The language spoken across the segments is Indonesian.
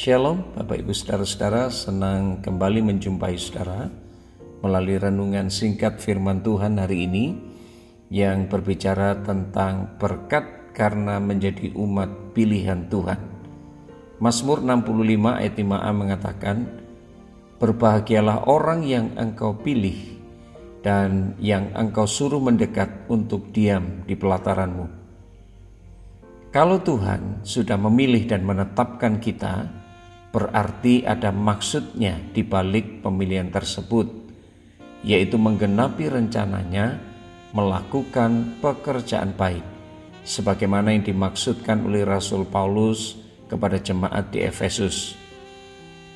Shalom Bapak Ibu Saudara-saudara senang kembali menjumpai saudara melalui renungan singkat firman Tuhan hari ini yang berbicara tentang berkat karena menjadi umat pilihan Tuhan. Mazmur 65 ayat 5a mengatakan Berbahagialah orang yang engkau pilih dan yang engkau suruh mendekat untuk diam di pelataranmu. Kalau Tuhan sudah memilih dan menetapkan kita, berarti ada maksudnya di balik pemilihan tersebut, yaitu menggenapi rencananya melakukan pekerjaan baik, sebagaimana yang dimaksudkan oleh Rasul Paulus kepada jemaat di Efesus.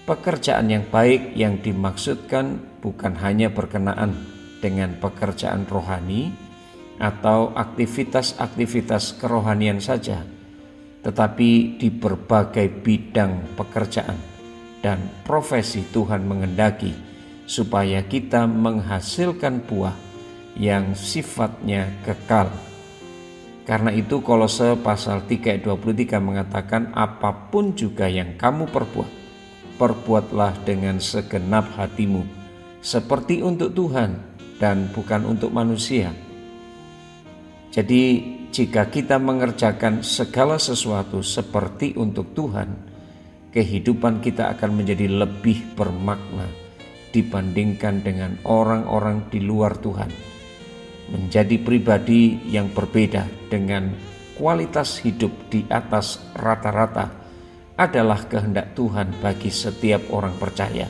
Pekerjaan yang baik yang dimaksudkan bukan hanya berkenaan dengan pekerjaan rohani atau aktivitas-aktivitas kerohanian saja, tetapi di berbagai bidang pekerjaan dan profesi Tuhan mengendaki supaya kita menghasilkan buah yang sifatnya kekal. Karena itu Kolose pasal 3 ayat 23 mengatakan apa pun juga yang kamu perbuat, perbuatlah dengan segenap hatimu, seperti untuk Tuhan dan bukan untuk manusia. Jadi jika kita mengerjakan segala sesuatu seperti untuk Tuhan, kehidupan kita akan menjadi lebih bermakna dibandingkan dengan orang-orang di luar Tuhan. Menjadi pribadi yang berbeda dengan kualitas hidup di atas rata-rata adalah kehendak Tuhan bagi setiap orang percaya.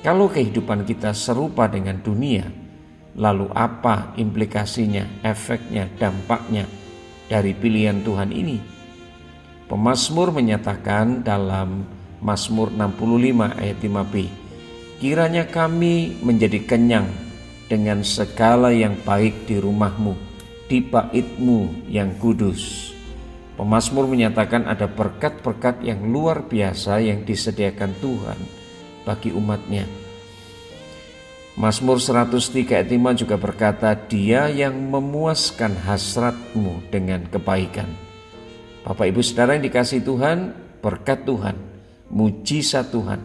Kalau kehidupan kita serupa dengan dunia, Lalu apa implikasinya, efeknya, dampaknya dari pilihan Tuhan ini? Pemasmur menyatakan dalam Mazmur 65 ayat 5b, Kiranya kami menjadi kenyang dengan segala yang baik di rumahmu, di baitmu yang kudus. Pemasmur menyatakan ada berkat-berkat yang luar biasa yang disediakan Tuhan bagi umatnya Mazmur 103 ayat 5 juga berkata, Dia yang memuaskan hasratmu dengan kebaikan. Bapak Ibu Saudara yang dikasih Tuhan, berkat Tuhan, mujizat Tuhan,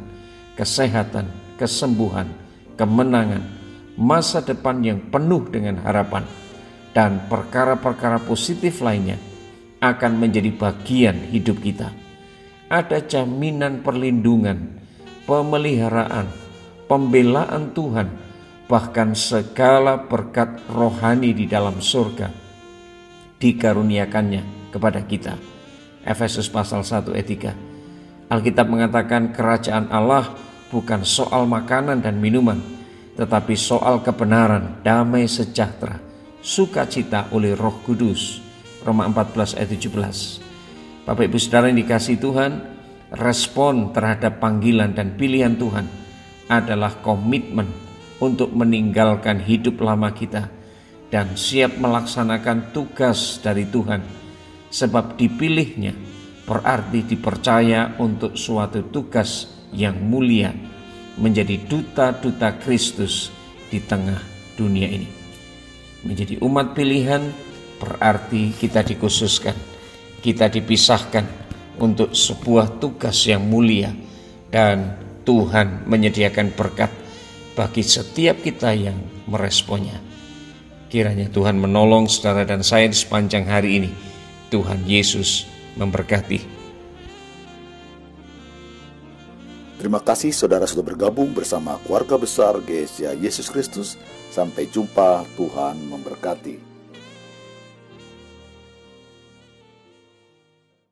kesehatan, kesembuhan, kemenangan, masa depan yang penuh dengan harapan, dan perkara-perkara positif lainnya akan menjadi bagian hidup kita. Ada jaminan perlindungan, pemeliharaan, pembelaan Tuhan, bahkan segala berkat rohani di dalam surga dikaruniakannya kepada kita. Efesus pasal 1 ayat 3. Alkitab mengatakan kerajaan Allah bukan soal makanan dan minuman, tetapi soal kebenaran, damai sejahtera, sukacita oleh Roh Kudus. Roma 14 ayat 17. Bapak Ibu Saudara yang dikasih Tuhan, respon terhadap panggilan dan pilihan Tuhan adalah komitmen untuk meninggalkan hidup lama kita dan siap melaksanakan tugas dari Tuhan sebab dipilihnya berarti dipercaya untuk suatu tugas yang mulia menjadi duta-duta Kristus di tengah dunia ini. Menjadi umat pilihan berarti kita dikhususkan, kita dipisahkan untuk sebuah tugas yang mulia dan Tuhan menyediakan berkat bagi setiap kita yang meresponnya. Kiranya Tuhan menolong saudara dan saya di sepanjang hari ini. Tuhan Yesus memberkati. Terima kasih saudara sudah bergabung bersama keluarga besar GSA Yesus Kristus. Sampai jumpa, Tuhan memberkati.